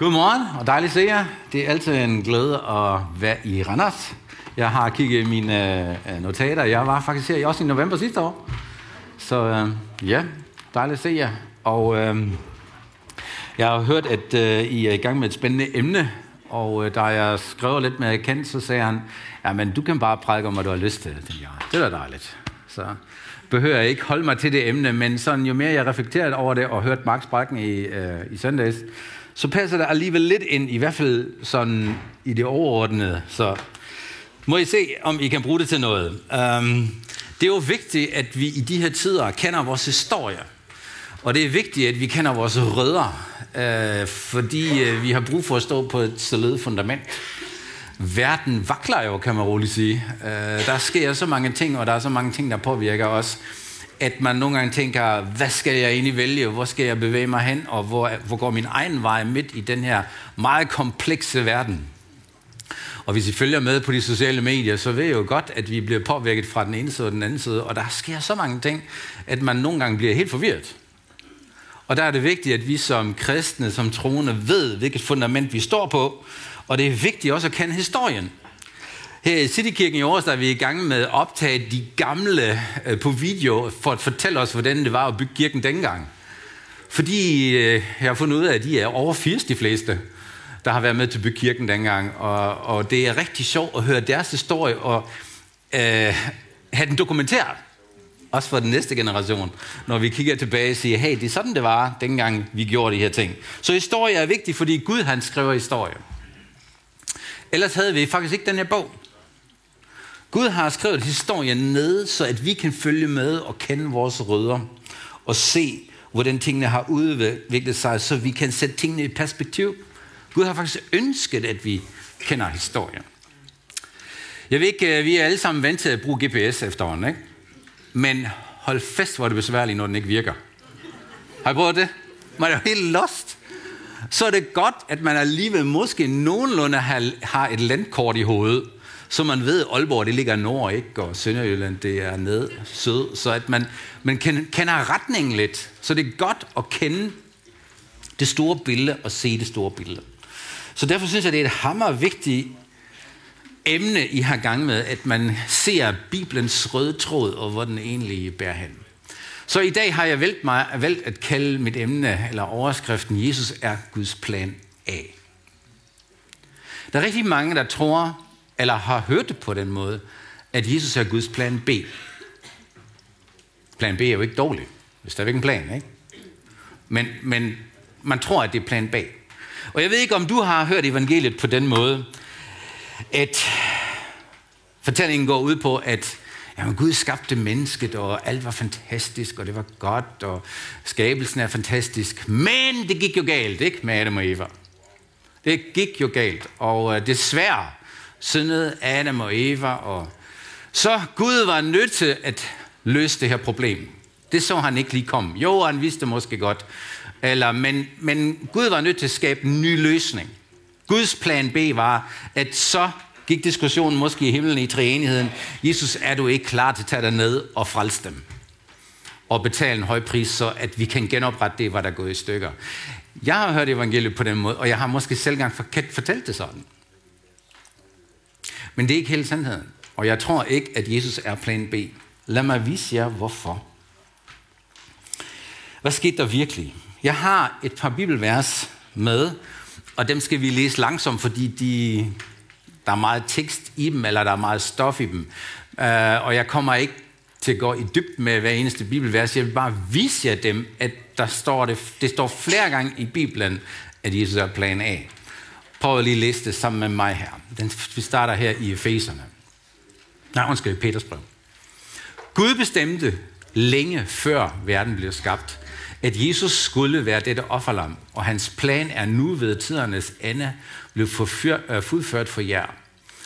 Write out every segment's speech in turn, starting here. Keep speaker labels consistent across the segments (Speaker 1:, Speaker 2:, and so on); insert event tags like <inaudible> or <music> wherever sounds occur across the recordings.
Speaker 1: Godmorgen, og dejligt at se jer. Det er altid en glæde at være i Randers. Jeg har kigget mine øh, notater. Jeg var faktisk her også i november sidste år. Så øh, ja, dejligt at se jer. Og øh, jeg har hørt, at øh, I er i gang med et spændende emne. Og øh, da jeg skrev lidt med Kent, så sagde han, ja, men du kan bare prædike om, hvad du har lyst til. Det, ja, det er dejligt. Så behøver jeg ikke holde mig til det emne, men sådan, jo mere jeg reflekterede over det og hørte Max Bracken i, øh, i søndags, så passer det alligevel lidt ind, i hvert fald sådan i det overordnede. Så må I se, om I kan bruge det til noget. Um, det er jo vigtigt, at vi i de her tider kender vores historie. Og det er vigtigt, at vi kender vores rødder, uh, fordi uh, vi har brug for at stå på et solidt fundament. Verden vakler jo, kan man roligt sige. Uh, der sker så mange ting, og der er så mange ting, der påvirker os at man nogle gange tænker, hvad skal jeg egentlig vælge, hvor skal jeg bevæge mig hen, og hvor, hvor går min egen vej midt i den her meget komplekse verden. Og hvis I følger med på de sociale medier, så ved I jo godt, at vi bliver påvirket fra den ene side og den anden side, og der sker så mange ting, at man nogle gange bliver helt forvirret. Og der er det vigtigt, at vi som kristne, som troende, ved, hvilket fundament vi står på, og det er vigtigt også at kende historien. Her i Citykirken i Aarhus, er vi i gang med at optage de gamle øh, på video, for at fortælle os, hvordan det var at bygge kirken dengang. Fordi øh, jeg har fundet ud af, at de er over 80 de fleste, der har været med til at bygge kirken dengang. Og, og det er rigtig sjovt at høre deres historie og øh, have den dokumenteret. Også for den næste generation, når vi kigger tilbage og siger, hey, det er sådan, det var, dengang vi gjorde de her ting. Så historie er vigtig, fordi Gud han skriver historie. Ellers havde vi faktisk ikke den her bog. Gud har skrevet historien ned, så at vi kan følge med og kende vores rødder og se, hvordan tingene har udviklet sig, så vi kan sætte tingene i perspektiv. Gud har faktisk ønsket, at vi kender historien. Jeg ved ikke, øh, vi er alle sammen vant til at bruge GPS efterhånden, ikke? Men hold fast, hvor det besværligt, når den ikke virker. Har I prøvet det? Man er jo helt lost. Så er det godt, at man alligevel måske nogenlunde har et landkort i hovedet, så man ved, at Aalborg det ligger nord, ikke? og Sønderjylland det er ned syd, så at man, man kender retningen lidt. Så det er godt at kende det store billede og se det store billede. Så derfor synes jeg, det er et hammer vigtigt emne, I har gang med, at man ser Bibelens røde tråd, og hvor den egentlig bærer hen. Så i dag har jeg valgt, mig, valgt at kalde mit emne, eller overskriften, Jesus er Guds plan A. Der er rigtig mange, der tror, eller har hørt det på den måde, at Jesus er Guds plan B. Plan B er jo ikke dårlig, hvis der er en plan, ikke? Men, men man tror, at det er plan B. Og jeg ved ikke, om du har hørt evangeliet på den måde, at fortællingen går ud på, at jamen, Gud skabte mennesket, og alt var fantastisk, og det var godt, og skabelsen er fantastisk. Men det gik jo galt, ikke, med Adam og Eva. Det gik jo galt, og øh, desværre syndede Adam og Eva, og så Gud var nødt til at løse det her problem. Det så han ikke lige komme. Jo, han vidste måske godt, eller, men, men Gud var nødt til at skabe en ny løsning. Guds plan B var, at så gik diskussionen måske i himlen i treenigheden. Jesus, er du ikke klar til at tage dig ned og frelse dem? Og betale en høj pris, så at vi kan genoprette det, hvad der er gået i stykker. Jeg har hørt evangeliet på den måde, og jeg har måske selv gang fortalt det sådan. Men det er ikke hele sandheden. Og jeg tror ikke, at Jesus er plan B. Lad mig vise jer, hvorfor. Hvad skete der virkelig? Jeg har et par bibelvers med, og dem skal vi læse langsomt, fordi de, der er meget tekst i dem, eller der er meget stof i dem. Uh, og jeg kommer ikke til at gå i dybt med hver eneste bibelvers. Jeg vil bare vise jer dem, at der står det, det står flere gange i Bibelen, at Jesus er plan A. Prøv at lige læse det sammen med mig her. Den, vi starter her i Efeserne. Nej, undskyld, Peters brev. Gud bestemte længe før verden blev skabt, at Jesus skulle være dette offerlam, og hans plan er nu ved tidernes ende blevet øh, fuldført for jer,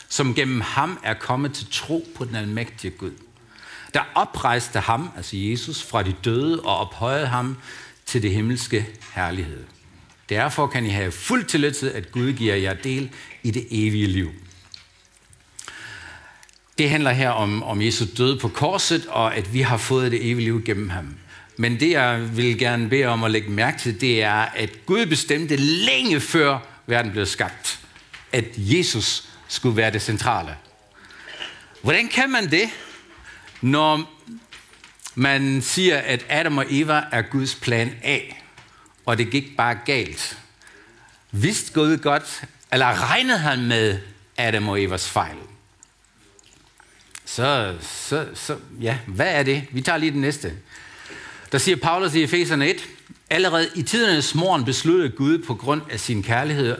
Speaker 1: som gennem ham er kommet til tro på den almægtige Gud. Der oprejste ham, altså Jesus, fra de døde og ophøjede ham til det himmelske herlighed. Derfor kan I have fuld tillid til, at Gud giver jer del i det evige liv. Det handler her om, om Jesus død på korset, og at vi har fået det evige liv gennem ham. Men det, jeg vil gerne bede om at lægge mærke til, det er, at Gud bestemte længe før verden blev skabt, at Jesus skulle være det centrale. Hvordan kan man det, når man siger, at Adam og Eva er Guds plan A, og det gik bare galt? Vidste Gud godt, eller regnede han med Adam og Evas fejl? Så, så, så, ja, hvad er det? Vi tager lige den næste. Der siger Paulus i Efeserne 1, allerede i tidernes morgen besluttede Gud på grund af sin kærlighed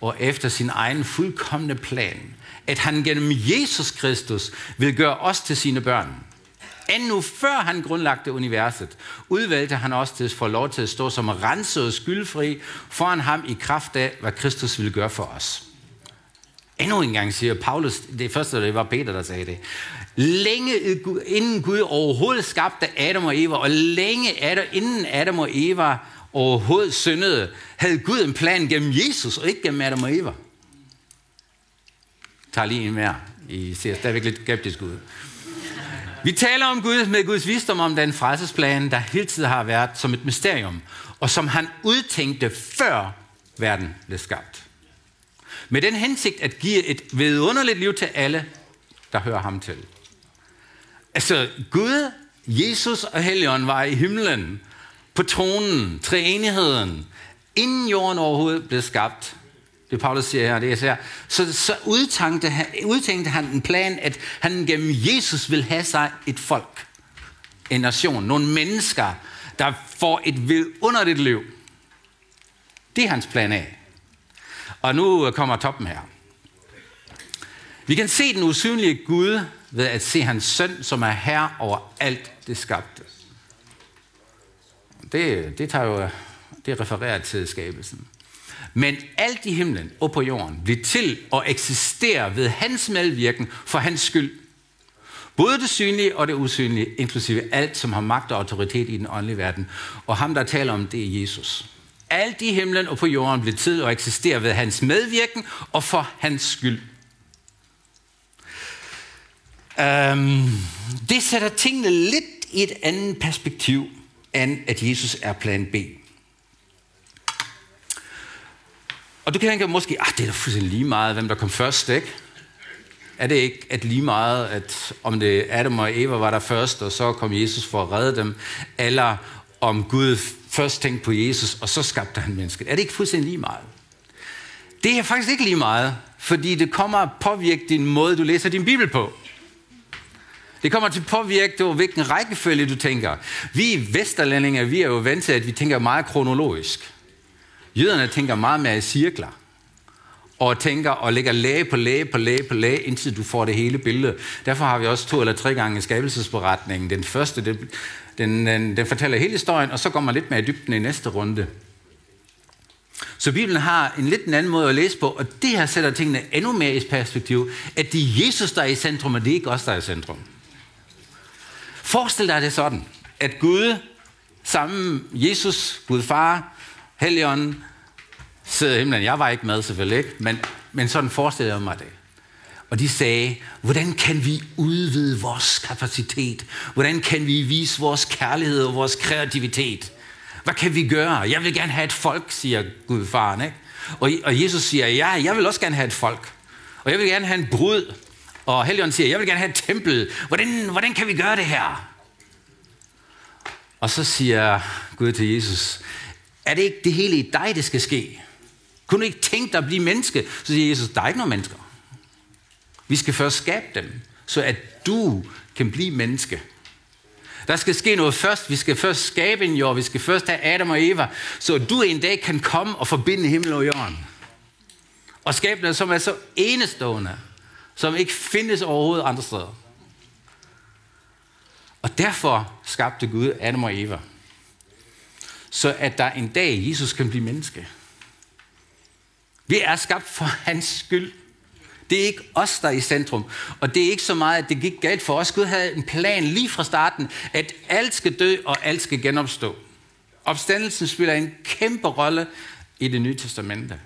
Speaker 1: og efter sin egen fuldkommende plan, at han gennem Jesus Kristus vil gøre os til sine børn. Endnu før han grundlagte universet, udvalgte han os til at få lov til at stå som renset og skyldfri foran ham i kraft af, hvad Kristus ville gøre for os. Endnu en gang siger Paulus, det første det var Peter, der sagde det. Længe inden Gud overhovedet skabte Adam og Eva, og længe inden Adam og Eva overhovedet syndede, havde Gud en plan gennem Jesus, og ikke gennem Adam og Eva. Tag lige en mere. I ser stadigvæk lidt skeptisk ud. Vi taler om Gud med Guds visdom om den frelsesplan, der hele tiden har været som et mysterium, og som han udtænkte før verden blev skabt. Med den hensigt at give et vidunderligt liv til alle, der hører ham til. Altså, Gud, Jesus og Helligånden var i himlen, på tronen, treenigheden, inden jorden overhovedet blev skabt. Det Paulus siger her, det er så, så, så udtænkte, han, udtænkte han en plan, at han gennem Jesus vil have sig et folk, en nation, nogle mennesker, der får et vidunderligt liv. Det er hans plan af. Og nu kommer toppen her. Vi kan se den usynlige Gud ved at se hans søn, som er herre over alt det skabte. Det, det tager jo det refererer til skabelsen. Men alt i himlen og på jorden bliver til og eksisterer ved hans medvirken for hans skyld. Både det synlige og det usynlige, inklusive alt, som har magt og autoritet i den åndelige verden. Og ham, der taler om det, er Jesus. Alt i himlen og på jorden bliver til og eksisterer ved hans medvirken og for hans skyld. Um, det sætter tingene lidt i et andet perspektiv, end at Jesus er plan B. Og du kan tænke måske, at ah, det er da fuldstændig lige meget, hvem der kom først, ikke? Er det ikke at lige meget, at om det Adam og Eva var der først, og så kom Jesus for at redde dem, eller om Gud først tænkte på Jesus, og så skabte han mennesket? Er det ikke fuldstændig lige meget? Det er faktisk ikke lige meget, fordi det kommer at påvirke din måde, du læser din Bibel på. Det kommer til at påvirke, hvilken rækkefølge du tænker. Vi vesterlændinge, vi er jo vant til, at vi tænker meget kronologisk. Jøderne tænker meget mere i cirkler. Og tænker og lægger læge på læge på læge på læge, indtil du får det hele billede. Derfor har vi også to eller tre gange skabelsesberetningen. Den første, det, den, den, den fortæller hele historien, og så går man lidt mere i dybden i næste runde. Så Bibelen har en lidt en anden måde at læse på, og det her sætter tingene endnu mere i perspektiv, at det er Jesus, der er i centrum, og det er ikke os, der er i centrum. Forestil dig det sådan, at Gud, sammen Jesus, Gud far, Helligånden, sidder i himlen. Jeg var ikke med selvfølgelig, ikke? Men, men sådan forestillede jeg mig det. Og de sagde, hvordan kan vi udvide vores kapacitet? Hvordan kan vi vise vores kærlighed og vores kreativitet? Hvad kan vi gøre? Jeg vil gerne have et folk, siger Gud faren. Ikke? Og, og Jesus siger, ja, jeg vil også gerne have et folk. Og jeg vil gerne have en brud. Og Helion siger, jeg vil gerne have et tempel. Hvordan, hvordan kan vi gøre det her? Og så siger Gud til Jesus, er det ikke det hele i dig, det skal ske? Kunne du ikke tænke dig at blive menneske? Så siger Jesus, der er ikke nogen mennesker. Vi skal først skabe dem, så at du kan blive menneske. Der skal ske noget først. Vi skal først skabe en jord. Vi skal først have Adam og Eva, så du en dag kan komme og forbinde himmel og jorden. Og skabe noget, som er så enestående, som ikke findes overhovedet andre steder. Og derfor skabte Gud Adam og Eva. Så at der en dag Jesus kan blive menneske. Vi er skabt for hans skyld. Det er ikke os, der er i centrum. Og det er ikke så meget, at det gik galt for os. Gud havde en plan lige fra starten, at alt skal dø, og alt skal genopstå. Opstandelsen spiller en kæmpe rolle i det nye testamente.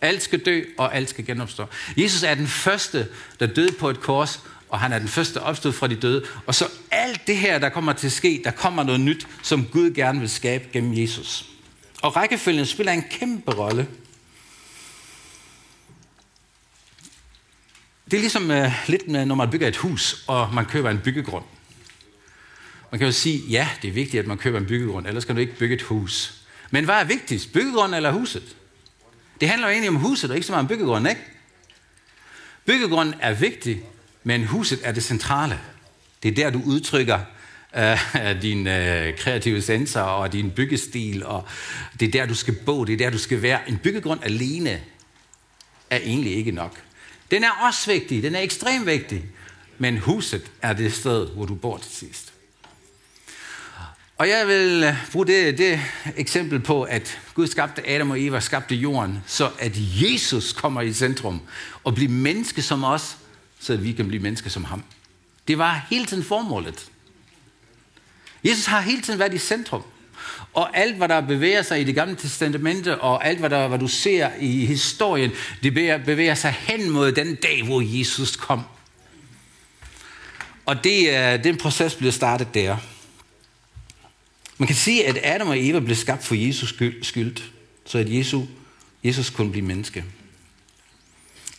Speaker 1: Alt skal dø, og alt skal genopstå. Jesus er den første, der døde på et kors, og han er den første opstået fra de døde. Og så alt det her, der kommer til at ske, der kommer noget nyt, som Gud gerne vil skabe gennem Jesus. Og rækkefølgen spiller en kæmpe rolle. Det er ligesom uh, lidt med, når man bygger et hus, og man køber en byggegrund. Man kan jo sige, ja, det er vigtigt, at man køber en byggegrund, ellers kan du ikke bygge et hus. Men hvad er vigtigst, byggegrunden eller huset? Det handler jo egentlig om huset, og ikke så meget om byggegrunden, ikke? Byggegrunden er vigtig, men huset er det centrale. Det er der, du udtrykker uh, <laughs> din uh, kreative sensor og din byggestil, og det er der, du skal bo, det er der, du skal være. En byggegrund alene er egentlig ikke nok. Den er også vigtig, den er ekstremt vigtig, men huset er det sted, hvor du bor til sidst. Og jeg vil øh, bruge det, det eksempel på, at Gud skabte Adam og Eva, skabte jorden, så at Jesus kommer i centrum og bliver menneske som os, så at vi kan blive mennesker som ham. Det var hele tiden formålet. Jesus har hele tiden været i centrum. Og alt, hvad der bevæger sig i det gamle testamente, og alt, hvad, der, hvad du ser i historien, det bevæger sig hen mod den dag, hvor Jesus kom. Og det, øh, den proces blev startet der. Man kan sige, at Adam og Eva blev skabt for Jesus skyld, så at Jesus, Jesus kunne blive menneske.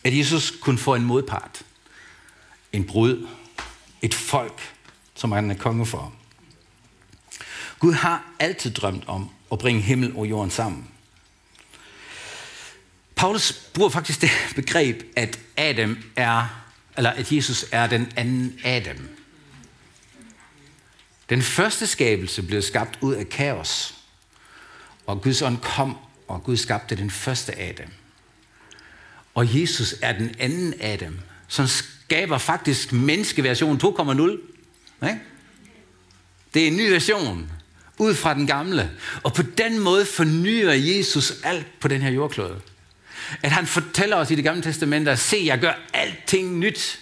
Speaker 1: At Jesus kunne få en modpart, en brud, et folk, som han er konge for. Gud har altid drømt om at bringe himmel og jorden sammen. Paulus bruger faktisk det <laughs> begreb, at Adam er, eller at Jesus er den anden Adam. Den første skabelse blev skabt ud af kaos. Og Guds ånd kom, og Gud skabte den første Adam. Og Jesus er den anden Adam, som skaber faktisk menneskeversion 2.0. Det er en ny version, ud fra den gamle. Og på den måde fornyer Jesus alt på den her jordklode. At han fortæller os i det gamle testamente, at se, jeg gør alting nyt.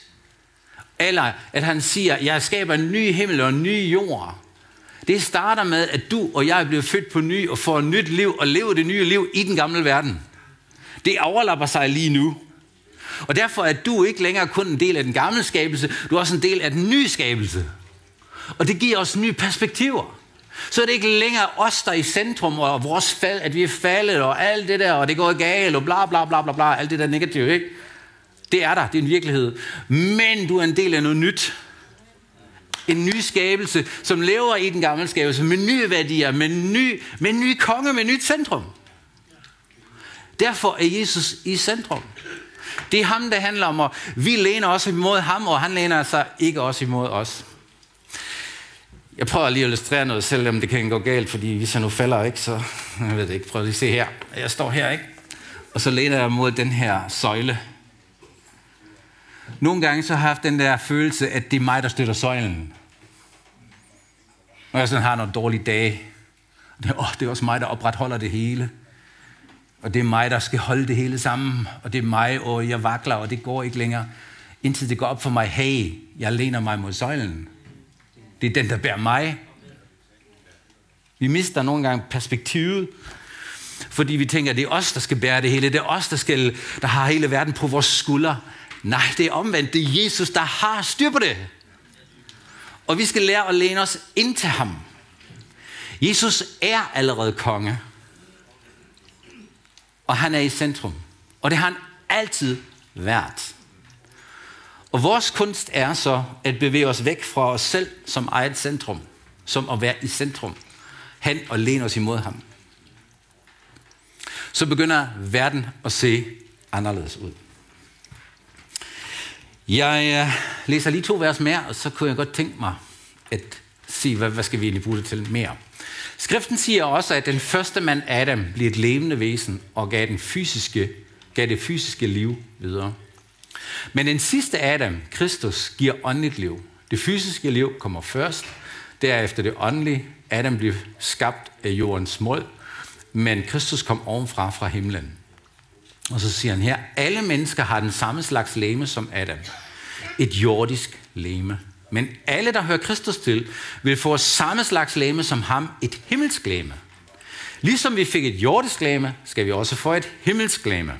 Speaker 1: Eller at han siger, jeg skaber en ny himmel og en ny jord. Det starter med, at du og jeg bliver født på ny og får et nyt liv og lever det nye liv i den gamle verden. Det overlapper sig lige nu. Og derfor er du ikke længere kun en del af den gamle skabelse, du er også en del af den nye skabelse. Og det giver os nye perspektiver. Så er det ikke længere os, der er i centrum, og vores fald, at vi er faldet, og alt det der, og det går galt, og bla bla bla bla bla, alt det der negative, ikke? Det er der, det er en virkelighed. Men du er en del af noget nyt. En ny skabelse, som lever i den gamle skabelse, med nye værdier, med ny, med ny konge, med nyt centrum. Derfor er Jesus i centrum. Det er ham, der handler om, og vi læner os imod ham, og han læner sig ikke også imod os. Jeg prøver lige at illustrere noget, selvom det kan gå galt, fordi hvis jeg nu falder, ikke, så jeg ved det ikke. Prøv lige at se her. Jeg står her, ikke? Og så læner jeg mod den her søjle. Nogle gange så har jeg haft den der følelse, at det er mig, der støtter søjlen. Når jeg sådan har nogle dårlige dage. Det åh, det er også mig, der opretholder det hele. Og det er mig, der skal holde det hele sammen. Og det er mig, og jeg vakler, og det går ikke længere. Indtil det går op for mig, hey, jeg læner mig mod søjlen. Det er den, der bærer mig. Vi mister nogle gange perspektivet, fordi vi tænker, at det er os, der skal bære det hele. Det er os, der, skal, der har hele verden på vores skuldre. Nej, det er omvendt. Det er Jesus, der har styr på det. Og vi skal lære at læne os ind til ham. Jesus er allerede konge. Og han er i centrum. Og det har han altid været. Og vores kunst er så at bevæge os væk fra os selv som eget centrum, som at være i centrum, hen og læne os imod ham. Så begynder verden at se anderledes ud. Jeg øh, læser lige to vers mere, og så kunne jeg godt tænke mig at sige, hvad, hvad skal vi egentlig bruge det til mere. Skriften siger også, at den første mand Adam blev et levende væsen og gav, den fysiske, gav det fysiske liv videre. Men den sidste Adam, Kristus, giver åndeligt liv. Det fysiske liv kommer først, derefter det åndelige. Adam blev skabt af jordens mål, men Kristus kom ovenfra fra himlen. Og så siger han her, alle mennesker har den samme slags læme som Adam. Et jordisk læme. Men alle, der hører Kristus til, vil få samme slags læme som ham, et himmelsk læme. Ligesom vi fik et jordisk læme, skal vi også få et himmelsk læme.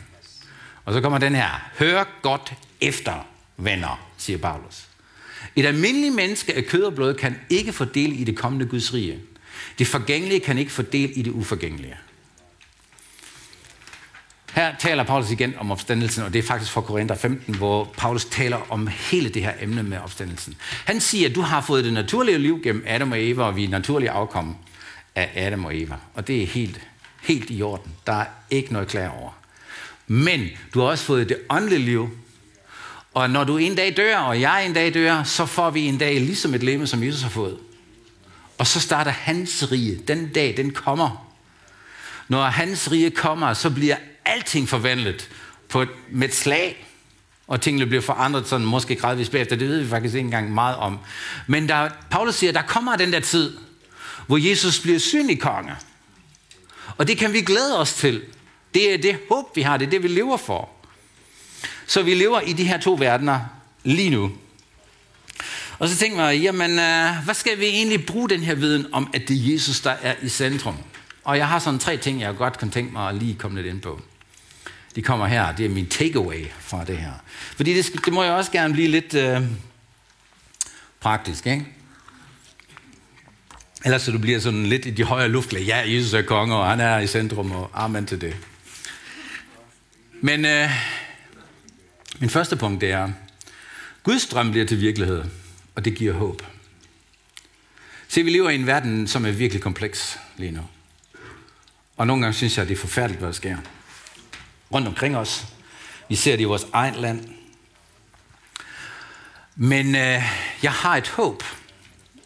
Speaker 1: Og så kommer den her. Hør godt efter, venner, siger Paulus. Et almindeligt menneske af kød og blod kan ikke få del i det kommende Guds rige. Det forgængelige kan ikke få del i det uforgængelige. Her taler Paulus igen om opstandelsen, og det er faktisk fra Korinther 15, hvor Paulus taler om hele det her emne med opstandelsen. Han siger, at du har fået det naturlige liv gennem Adam og Eva, og vi er naturlige afkom af Adam og Eva. Og det er helt, helt i orden. Der er ikke noget klar over. Men du har også fået det åndelige liv. Og når du en dag dør, og jeg en dag dør, så får vi en dag ligesom et lemme, som Jesus har fået. Og så starter hans rige. Den dag, den kommer. Når hans rige kommer, så bliver alting forvandlet på et, med et slag. Og tingene bliver forandret sådan måske gradvist bagefter. Det ved vi faktisk ikke engang meget om. Men der, Paulus siger, der kommer den der tid, hvor Jesus bliver synlig konge. Og det kan vi glæde os til. Det er det håb, vi har. Det er det, vi lever for. Så vi lever i de her to verdener lige nu. Og så tænker jeg, jamen, øh, hvad skal vi egentlig bruge den her viden om, at det er Jesus, der er i centrum? Og jeg har sådan tre ting, jeg godt kan tænke mig at lige komme lidt ind på. De kommer her, det er min takeaway fra det her. Fordi det, det må jeg også gerne blive lidt øh, praktisk, ikke? Ellers så du bliver sådan lidt i de højere luftlag. Ja, Jesus er konge, og han er i centrum, og amen til det. Men øh, min første punkt det er, Guds drøm bliver til virkelighed, og det giver håb. Se, vi lever i en verden, som er virkelig kompleks lige nu. Og nogle gange synes jeg, at det er forfærdeligt, hvad der sker. Rundt omkring os. Vi ser det i vores eget land. Men øh, jeg har et håb.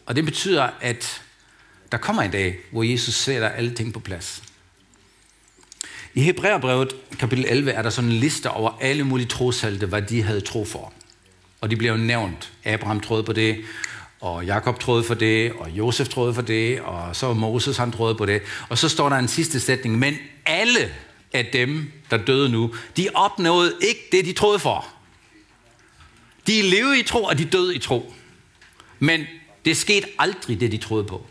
Speaker 1: Og det betyder, at der kommer en dag, hvor Jesus sætter alle ting på plads. I Hebræerbrevet kapitel 11 er der sådan en liste over alle mulige trosalte, hvad de havde tro for. Og de bliver jo nævnt. Abraham troede på det, og Jakob troede for det, og Josef troede for det, og så Moses han troede på det. Og så står der en sidste sætning, men alle af dem, der døde nu, de opnåede ikke det, de troede for. De levede i tro, og de døde i tro. Men det skete aldrig, det de troede på.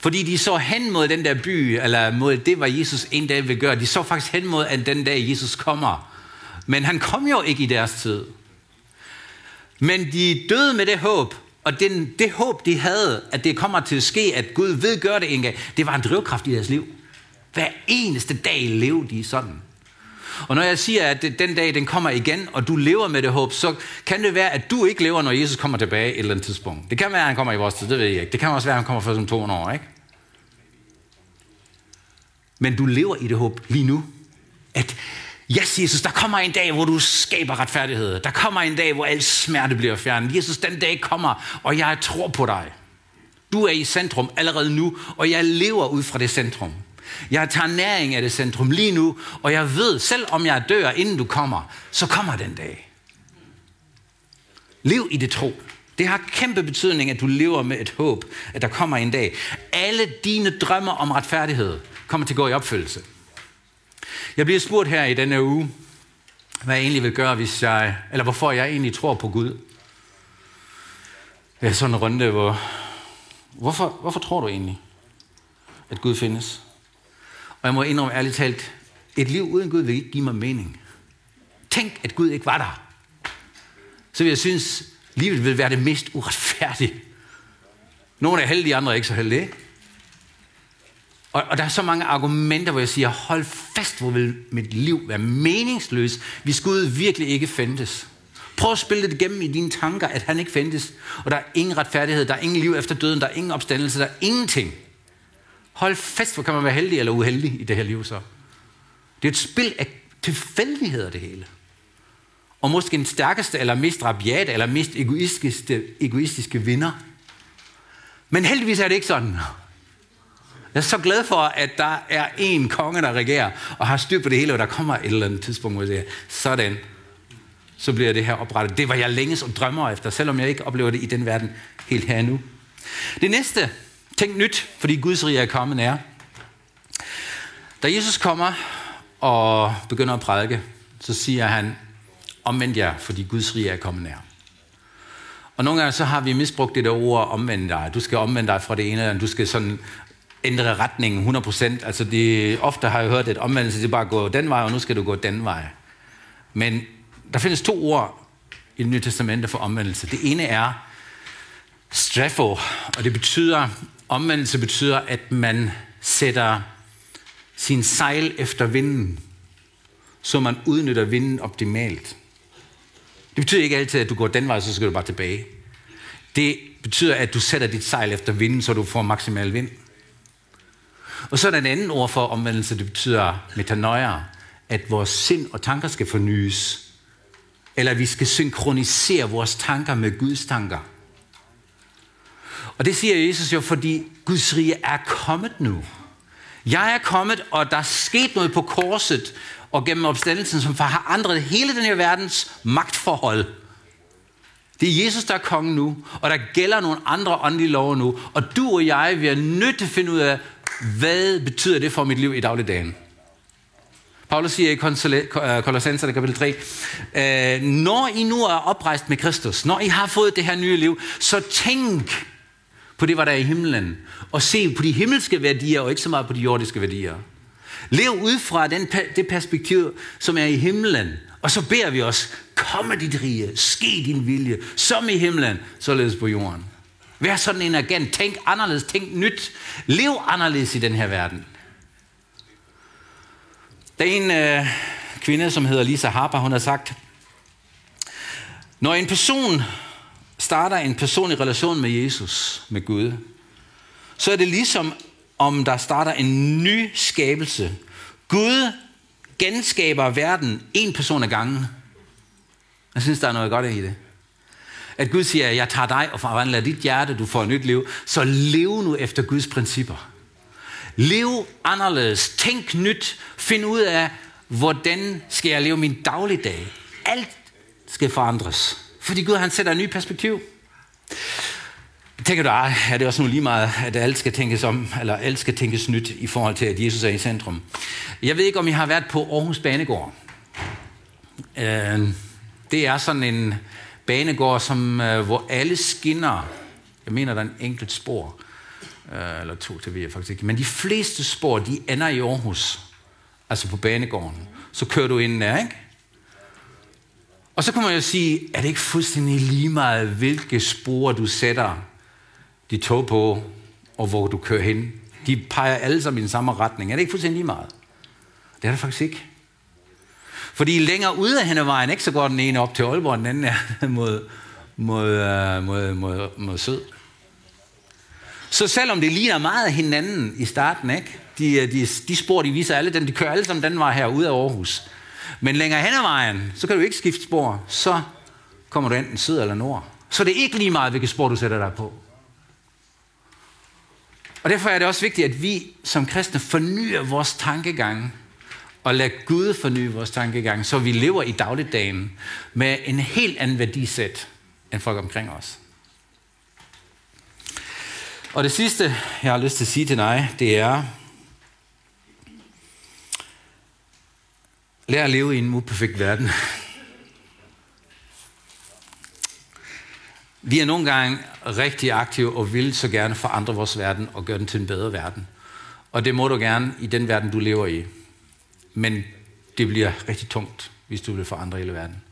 Speaker 1: Fordi de så hen mod den der by, eller mod det, hvad Jesus en dag vil gøre. De så faktisk hen mod, at den dag Jesus kommer. Men han kom jo ikke i deres tid. Men de døde med det håb, og den, det håb, de havde, at det kommer til at ske, at Gud ved gøre det en gang, det var en drivkraft i deres liv. Hver eneste dag levede de sådan. Og når jeg siger, at den dag den kommer igen, og du lever med det håb, så kan det være, at du ikke lever, når Jesus kommer tilbage et eller andet tidspunkt. Det kan være, at han kommer i vores tid, det ved jeg ikke. Det kan også være, at han kommer først om 200 år, ikke? Men du lever i det håb lige nu, at Yes, Jesus, der kommer en dag, hvor du skaber retfærdighed. Der kommer en dag, hvor al smerte bliver fjernet. Jesus, den dag kommer, og jeg tror på dig. Du er i centrum allerede nu, og jeg lever ud fra det centrum. Jeg tager næring af det centrum lige nu, og jeg ved, selv om jeg dør, inden du kommer, så kommer den dag. Lev i det tro. Det har kæmpe betydning, at du lever med et håb, at der kommer en dag. Alle dine drømmer om retfærdighed kommer til at gå i opfyldelse. Jeg bliver spurgt her i denne uge, hvad jeg egentlig vil gøre, hvis jeg, eller hvorfor jeg egentlig tror på Gud. Det er sådan en runde, hvor, hvorfor, hvorfor tror du egentlig, at Gud findes? Og jeg må indrømme ærligt talt, et liv uden Gud vil ikke give mig mening. Tænk, at Gud ikke var der. Så vil jeg synes, livet vil være det mest uretfærdige. Nogle er heldige, andre er ikke så heldige. Og, og der er så mange argumenter, hvor jeg siger, hold fast, hvor vil mit liv være meningsløst, hvis Gud virkelig ikke fandtes. Prøv at spille det igennem i dine tanker, at han ikke fandtes. Og der er ingen retfærdighed, der er ingen liv efter døden, der er ingen opstandelse, der er ingenting. Hold fast, hvor kan man være heldig eller uheldig i det her liv så. Det er et spil af tilfældigheder, det hele. Og måske den stærkeste, eller mest rabiate, eller mest egoistiske, egoistiske vinder. Men heldigvis er det ikke sådan. Jeg er så glad for, at der er en konge, der regerer, og har styr på det hele, og der kommer et eller andet tidspunkt, hvor jeg siger, sådan, så bliver det her oprettet. Det var jeg længes og drømmer efter, selvom jeg ikke oplever det i den verden helt her nu. Det næste, tænk nyt, fordi Guds rige er kommet nær. da Jesus kommer og begynder at prædike, så siger han, omvend jer, fordi Guds rige er kommet nær. Og nogle gange så har vi misbrugt det der ord, omvend dig. Du skal omvende dig fra det ene, eller du skal sådan ændre retningen 100%. Altså det, ofte har jeg hørt, at omvendelse det er bare at gå den vej, og nu skal du gå den vej. Men der findes to ord i det nye testamente for omvendelse. Det ene er, strefo, og det betyder, omvendelse betyder, at man sætter sin sejl efter vinden, så man udnytter vinden optimalt. Det betyder ikke altid, at du går den vej, så skal du bare tilbage. Det betyder, at du sætter dit sejl efter vinden, så du får maksimal vind. Og så er der en anden ord for omvendelse, det betyder metanoia, at vores sind og tanker skal fornyes. Eller vi skal synkronisere vores tanker med Guds tanker. Og det siger Jesus jo, fordi Guds rige er kommet nu. Jeg er kommet, og der er sket noget på korset og gennem opstandelsen, som har andret hele den her verdens magtforhold. Det er Jesus, der er kongen nu, og der gælder nogle andre åndelige love nu. Og du og jeg, vi er nødt til at finde ud af, hvad betyder det for mit liv i dagligdagen? Paulus siger i øh, Kolossenserne kapitel 3, øh, når I nu er oprejst med Kristus, når I har fået det her nye liv, så tænk på det, hvad der er i himlen, og se på de himmelske værdier, og ikke så meget på de jordiske værdier. Lev ud fra den, det perspektiv, som er i himlen, og så beder vi os, komme dit rige, ske din vilje, som i himlen, således på jorden. Vær sådan en agent, tænk anderledes, tænk nyt, lev anderledes i den her verden. Der er en øh, kvinde, som hedder Lisa Harper, hun har sagt, når en person starter en personlig relation med Jesus, med Gud, så er det ligesom om der starter en ny skabelse. Gud genskaber verden en person ad gangen. Jeg synes, der er noget godt i det. At Gud siger, jeg tager dig og forvandler dit hjerte, du får et nyt liv. Så lev nu efter Guds principper. Lev anderledes. Tænk nyt. Find ud af, hvordan skal jeg leve min dagligdag. Alt skal forandres. Fordi Gud han sætter et nyt perspektiv. Tænker du, ah, er det også nu lige meget, at alt skal tænkes om, eller alt skal tænkes nyt i forhold til, at Jesus er i centrum? Jeg ved ikke, om I har været på Aarhus Banegård. Øh, det er sådan en banegård, som, øh, hvor alle skinner, jeg mener, der er en enkelt spor, øh, eller to til vi faktisk ikke, men de fleste spor, de ender i Aarhus, altså på banegården. Så kører du ind der, ikke? Og så kan man jo sige, er det ikke fuldstændig lige meget, hvilke spor du sætter de tog på, og hvor du kører hen? De peger alle sammen i den samme retning. Er det ikke fuldstændig lige meget? Det er det faktisk ikke. Fordi længere ude af hende vejen, ikke, så går den ene op til Aalborg, den anden er <laughs> mod, mod, uh, mod, mod, mod syd. Så selvom det ligner meget af hinanden i starten, ikke? De, øh, de, de spor, de viser alle, den, de kører alle sammen den vej her ud af Aarhus. Men længere hen ad vejen, så kan du ikke skifte spor. Så kommer du enten syd eller nord. Så det er ikke lige meget, hvilket spor du sætter dig på. Og derfor er det også vigtigt, at vi som kristne fornyer vores tankegang og lad Gud forny vores tankegang, så vi lever i dagligdagen med en helt anden værdisæt end folk omkring os. Og det sidste, jeg har lyst til at sige til dig, det er, lær at leve i en uperfekt verden. Vi er nogle gange rigtig aktive og vil så gerne forandre vores verden og gøre den til en bedre verden. Og det må du gerne i den verden, du lever i. Men det bliver rigtig tungt, hvis du vil forandre hele verden.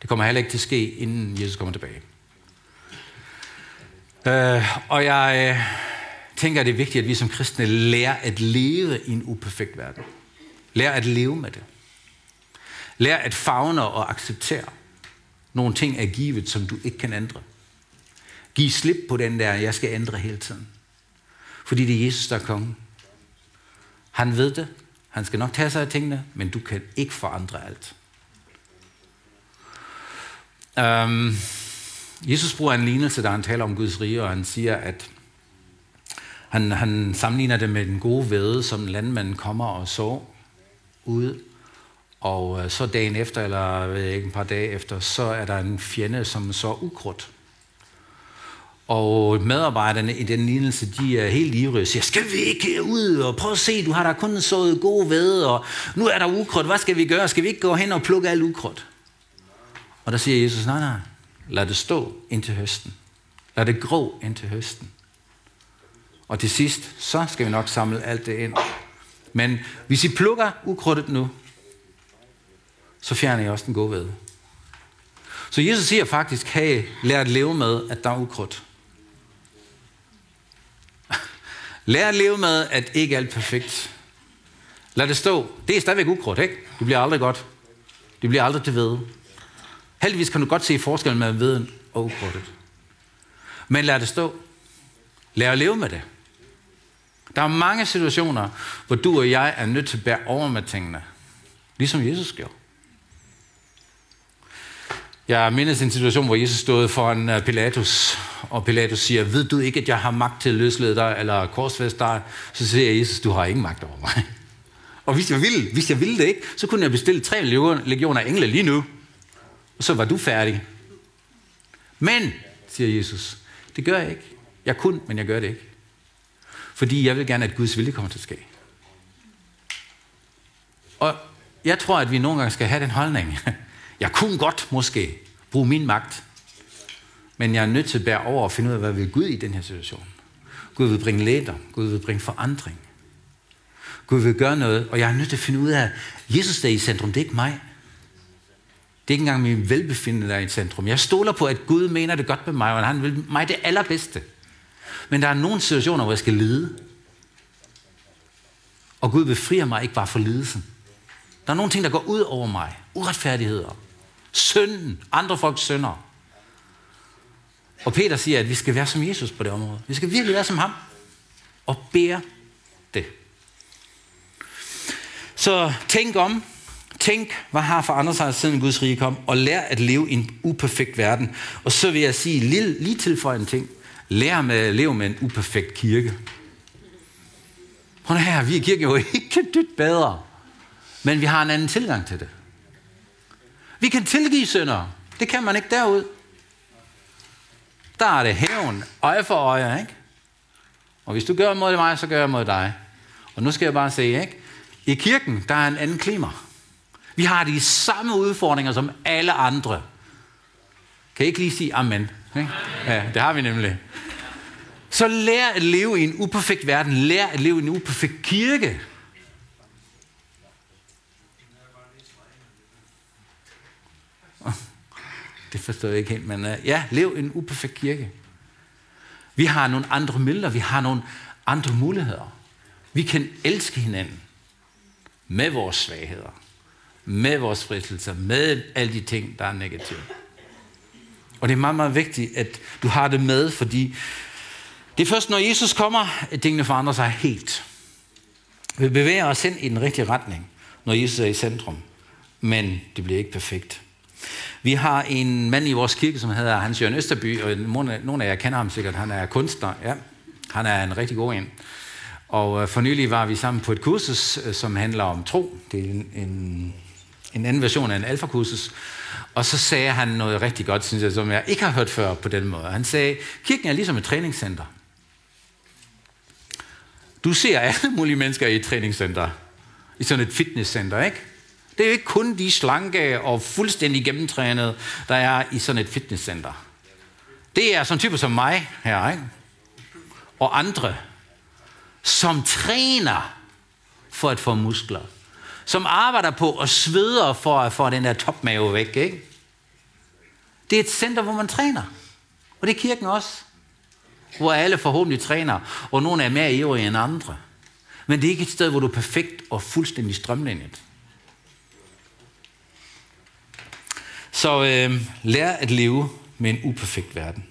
Speaker 1: Det kommer heller ikke til at ske, inden Jesus kommer tilbage. Øh, og jeg øh, tænker, at det er vigtigt, at vi som kristne lærer at leve i en uperfekt verden. Lærer at leve med det. Lær at fagne og acceptere. Nogle ting er givet, som du ikke kan ændre. Giv slip på den der, jeg skal ændre hele tiden. Fordi det er Jesus, der er kongen. Han ved det, han skal nok tage sig af tingene, men du kan ikke forandre alt. Um, Jesus bruger en lignelse, der han taler om Guds rige, og han siger, at han, han sammenligner det med den gode væde, som landmanden kommer og så ud, og øh, så dagen efter, eller ved ikke, en par dage efter, så er der en fjende, som så ukrudt. Og medarbejderne i den lignelse, de er helt ivrige og siger, skal vi ikke ud og prøve at se, du har der kun sået gode ved, og nu er der ukrudt, hvad skal vi gøre? Skal vi ikke gå hen og plukke alt ukrudt? Og der siger Jesus, nej, nej, lad det stå indtil høsten. Lad det gro indtil høsten. Og til sidst, så skal vi nok samle alt det ind. Men hvis I plukker ukrudtet nu, så fjerner jeg også den gode ved. Så Jesus siger faktisk, hey, lær at leve med, at der er ukrudt. <laughs> Lær at leve med, at ikke alt er perfekt. Lad det stå. Det er stadigvæk ukrudt, ikke? Det bliver aldrig godt. Det bliver aldrig til ved. Heldigvis kan du godt se forskellen mellem veden og ukrudtet. Men lad det stå. Lad at leve med det. Der er mange situationer, hvor du og jeg er nødt til at bære over med tingene. Ligesom Jesus gjorde. Jeg mindes en situation, hvor Jesus stod foran øh, Pilatus, og Pilatus siger, ved du ikke, at jeg har magt til at løslede dig, eller korsfæste dig? Så siger Jesus, du har ingen magt over mig. Og hvis jeg ville, hvis jeg ville det ikke, så kunne jeg bestille tre legioner engle lige nu. Og så var du færdig. Men, siger Jesus, det gør jeg ikke. Jeg kunne, men jeg gør det ikke. Fordi jeg vil gerne, at Guds vilje kommer til at ske. Og jeg tror, at vi nogle gange skal have den holdning. <laughs> Jeg kunne godt måske bruge min magt, men jeg er nødt til at bære over og finde ud af, hvad vil Gud i den her situation. Gud vil bringe leder. Gud vil bringe forandring. Gud vil gøre noget, og jeg er nødt til at finde ud af, at Jesus er i centrum, det er ikke mig. Det er ikke engang min velbefindende, der er i centrum. Jeg stoler på, at Gud mener det godt med mig, og han vil mig det allerbedste. Men der er nogle situationer, hvor jeg skal lide. Og Gud befrier mig ikke bare for lidelsen. Der er nogle ting, der går ud over mig. Uretfærdigheder. Synden. Andre folks synder. Og Peter siger, at vi skal være som Jesus på det område. Vi skal virkelig være som ham. Og bære det. Så tænk om. Tænk, hvad har forandret sig siden Guds rige kom, og lær at leve i en uperfekt verden. Og så vil jeg sige lige, lige tilføje en ting. Lær med at leve med en uperfekt kirke. Prøv her, vi er kirken jo ikke dybt bedre. Men vi har en anden tilgang til det. Vi kan tilgive synder. Det kan man ikke derud. Der er det hævn, øje for øje, ikke? Og hvis du gør mod mig, så gør jeg mod dig. Og nu skal jeg bare sige, ikke? I kirken, der er en anden klima. Vi har de samme udfordringer som alle andre. Kan I ikke lige sige amen? Ikke? Ja, det har vi nemlig. Så lær at leve i en uperfekt verden. Lær at leve i en uperfekt kirke. Det forstår jeg ikke helt, men uh, ja, lev en uperfekt kirke. Vi har nogle andre midler, vi har nogle andre muligheder. Vi kan elske hinanden med vores svagheder, med vores fristelser, med alle de ting, der er negative. Og det er meget, meget vigtigt, at du har det med, fordi det er først, når Jesus kommer, at tingene forandrer sig helt. Vi bevæger os ind i den rigtige retning, når Jesus er i centrum. Men det bliver ikke perfekt. Vi har en mand i vores kirke, som hedder Hans Jørgen Østerby, og nogle af jer kender ham sikkert. Han er kunstner, ja. Han er en rigtig god en. Og øh, for nylig var vi sammen på et kursus, øh, som handler om tro. Det er en, en, en anden version af en alfakursus. Og så sagde han noget rigtig godt, synes jeg, som jeg ikke har hørt før på den måde. Han sagde, kirken er ligesom et træningscenter. Du ser alle mulige mennesker i et træningscenter. I sådan et fitnesscenter, ikke? Det er jo ikke kun de slanke og fuldstændig gennemtrænede, der er i sådan et fitnesscenter. Det er sådan typer som mig her, ikke? Og andre, som træner for at få muskler. Som arbejder på og sveder for at få den der topmave væk, ikke? Det er et center, hvor man træner. Og det er kirken også. Hvor alle forhåbentlig træner, og nogle er mere ivrige end andre. Men det er ikke et sted, hvor du er perfekt og fuldstændig strømlignet. Så øh, lær at leve med en uperfekt verden.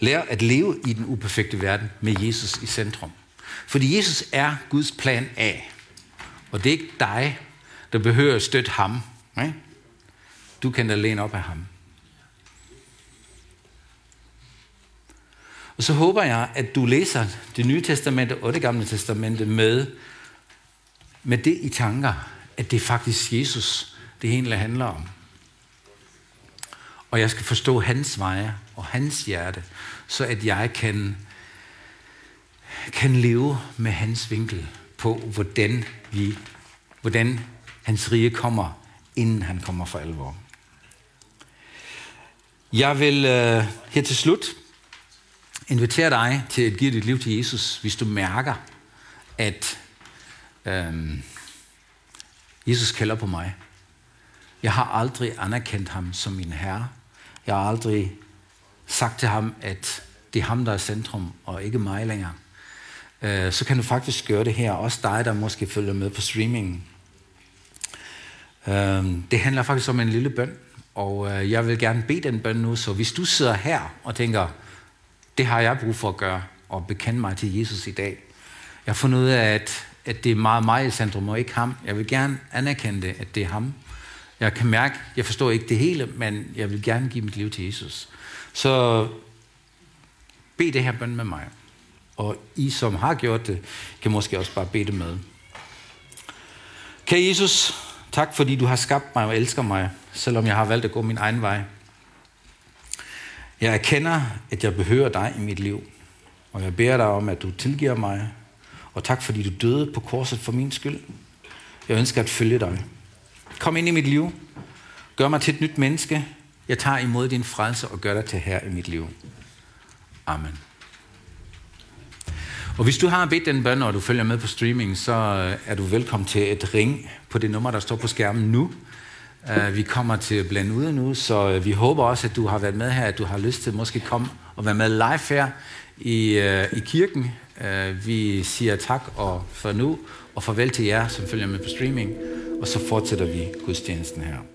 Speaker 1: Lær at leve i den uperfekte verden med Jesus i centrum. Fordi Jesus er Guds plan A. Og det er ikke dig, der behøver at støtte ham. Ikke? Du kan da læne op af ham. Og så håber jeg, at du læser det nye testamente og det gamle testamente med, med det i tanker, at det er faktisk Jesus, det hele handler om. Og jeg skal forstå hans veje og hans hjerte, så at jeg kan, kan leve med hans vinkel på, hvordan, vi, hvordan hans rige kommer, inden han kommer for alvor. Jeg vil øh, her til slut invitere dig til at give dit liv til Jesus, hvis du mærker, at øh, Jesus kalder på mig. Jeg har aldrig anerkendt ham som min herre. Jeg har aldrig sagt til ham, at det er ham, der er centrum, og ikke mig længere. øh, så kan du faktisk gøre det her. Også dig, der måske følger med på streamingen. Øh, det handler faktisk om en lille bøn, og øh, jeg vil gerne bede den bøn nu, så hvis du sidder her og tænker, det har jeg brug for at gøre, og bekende mig til Jesus i dag. Jeg har fundet ud af, at, at det er meget mig i centrum, og ikke ham. Jeg vil gerne anerkende det, at det er ham. Jeg kan mærke, jeg forstår ikke det hele, men jeg vil gerne give mit liv til Jesus. Så bed det her bøn med mig. Og I, som har gjort det, kan måske også bare bede det med. Kære Jesus, tak fordi du har skabt mig og elsker mig, selvom jeg har valgt at gå min egen vej. Jeg erkender, at jeg behøver dig i mit liv, og jeg beder dig om, at du tilgiver mig, og tak fordi du døde på korset for min skyld. Jeg ønsker at følge dig. Kom ind i mit liv. Gør mig til et nyt menneske. Jeg tager imod din frelse og gør dig til her i mit liv. Amen. Og hvis du har bedt den bøn, og du følger med på streaming, så øh, er du velkommen til et ring på det nummer, der står på skærmen nu. Øh, vi kommer til at blande ud nu, så øh, vi håber også, at du har været med her, at du har lyst til måske komme og være med live her i, i kirken. Vi siger tak og for nu, og farvel til jer, som følger med på streaming, og så fortsætter vi gudstjenesten her.